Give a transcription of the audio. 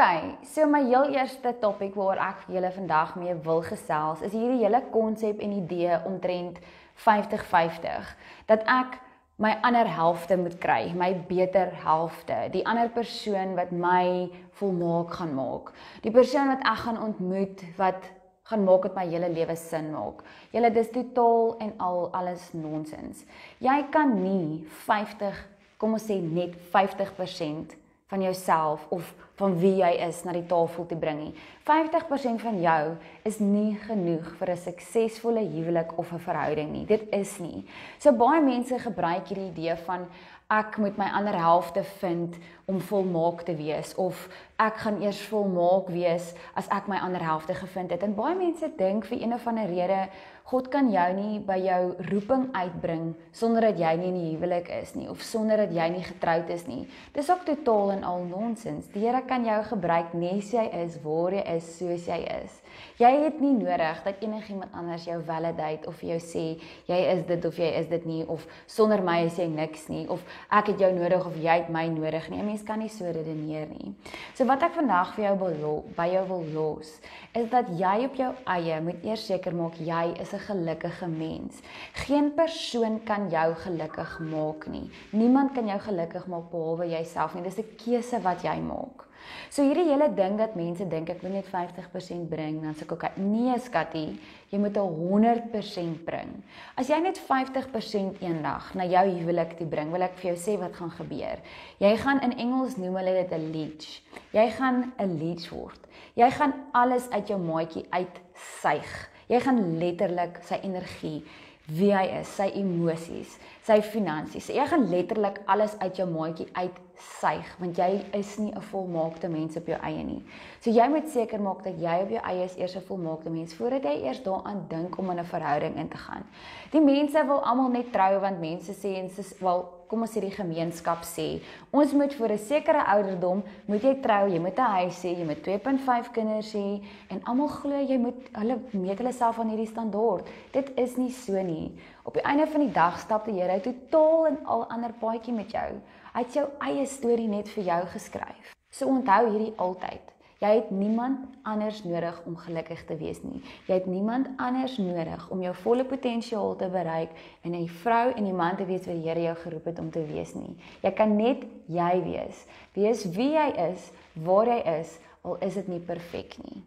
Okay, so my heel eerste topik waaroor ek julle vandag mee wil gesels is hierdie hele konsep en idee omtrent 50-50 dat ek my ander helfte moet kry, my beter helfte, die ander persoon wat my volmaak gaan maak. Die persoon wat ek gaan ontmoet wat gaan maak dat my hele lewe sin maak. Julle dis totaal en al alles nonsens. Jy kan nie 50, kom ons sê net 50% van jouself of van wie jy is na die tafel te bring nie. 50% van jou is nie genoeg vir 'n suksesvolle huwelik of 'n verhouding nie. Dit is nie. So baie mense gebruik hierdie idee van ek moet my ander helfte vind om volmaak te wees of ek gaan eers volmaak wees as ek my ander helfte gevind het. En baie mense dink vir een of ander rede God kan jou nie by jou roeping uitbring sonder dat jy nie in die huwelik is nie of sonder dat jy nie getroud is nie. Dis ook totaal en al nonsens. Die Here kan jou gebruik nes jy is, waar jy is, soos jy is. Jy het nie nodig dat enigiemand anders jou validate of jou sê jy is dit of jy is dit nie of sonder my is jy niks nie of ek het jou nodig of jy het my nodig nie. 'n Mens kan nie so redeneer nie. So wat ek vandag vir jou wil by jou wil los is dat jy op jou eie moet eers seker maak jy is 'n gelukkige mens. Geen persoon kan jou gelukkig maak nie. Niemand kan jou gelukkig maak behalwe jouself nie. Dis 'n keuse wat jy maak. So hierdie hele ding dat mense dink ek moet net 50% bring, dan sê ek okay, nee skattie, jy moet 100% bring. As jy net 50% eendag na jou huwelik toe bring, wil ek vir jou sê wat gaan gebeur. Jy gaan in Engels noem hulle dit 'n leech. Jy gaan 'n leech word. Jy gaan alles uit jou maatjie uitsuig. Jy gaan letterlik sy energie, wie hy is, sy emosies, sy finansies. Jy gaan letterlik alles uit jou maatjie uitsuig want jy is nie 'n volmaakte mens op jou eie nie. So jy moet seker maak dat jy op jou eie is eers 'n volmaakte mens voordat jy eers daaraan dink om in 'n verhouding in te gaan. Die mense wil almal net trou want mense sê en sê wel kom ons sê die gemeenskap sê, ons moet vir 'n sekere ouderdom moet jy trou, jy moet 'n huis hê, jy moet 2.5 kinders hê en almal glo jy moet hulle meet hulle self aan hierdie standaard. Dit is nie so nie. Op die einde van die dag stap die Here totaal en al ander paadjie met jou. Hy het jou eie storie net vir jou geskryf. So onthou hierdie altyd. Jy het niemand anders nodig om gelukkig te wees nie. Jy het niemand anders nodig om jou volle potensiaal te bereik en 'n vrou en 'n man te wees wat die Here jou geroep het om te wees nie. Jy kan net jy wees. Wees wie jy is, waar jy is, al is dit nie perfek nie.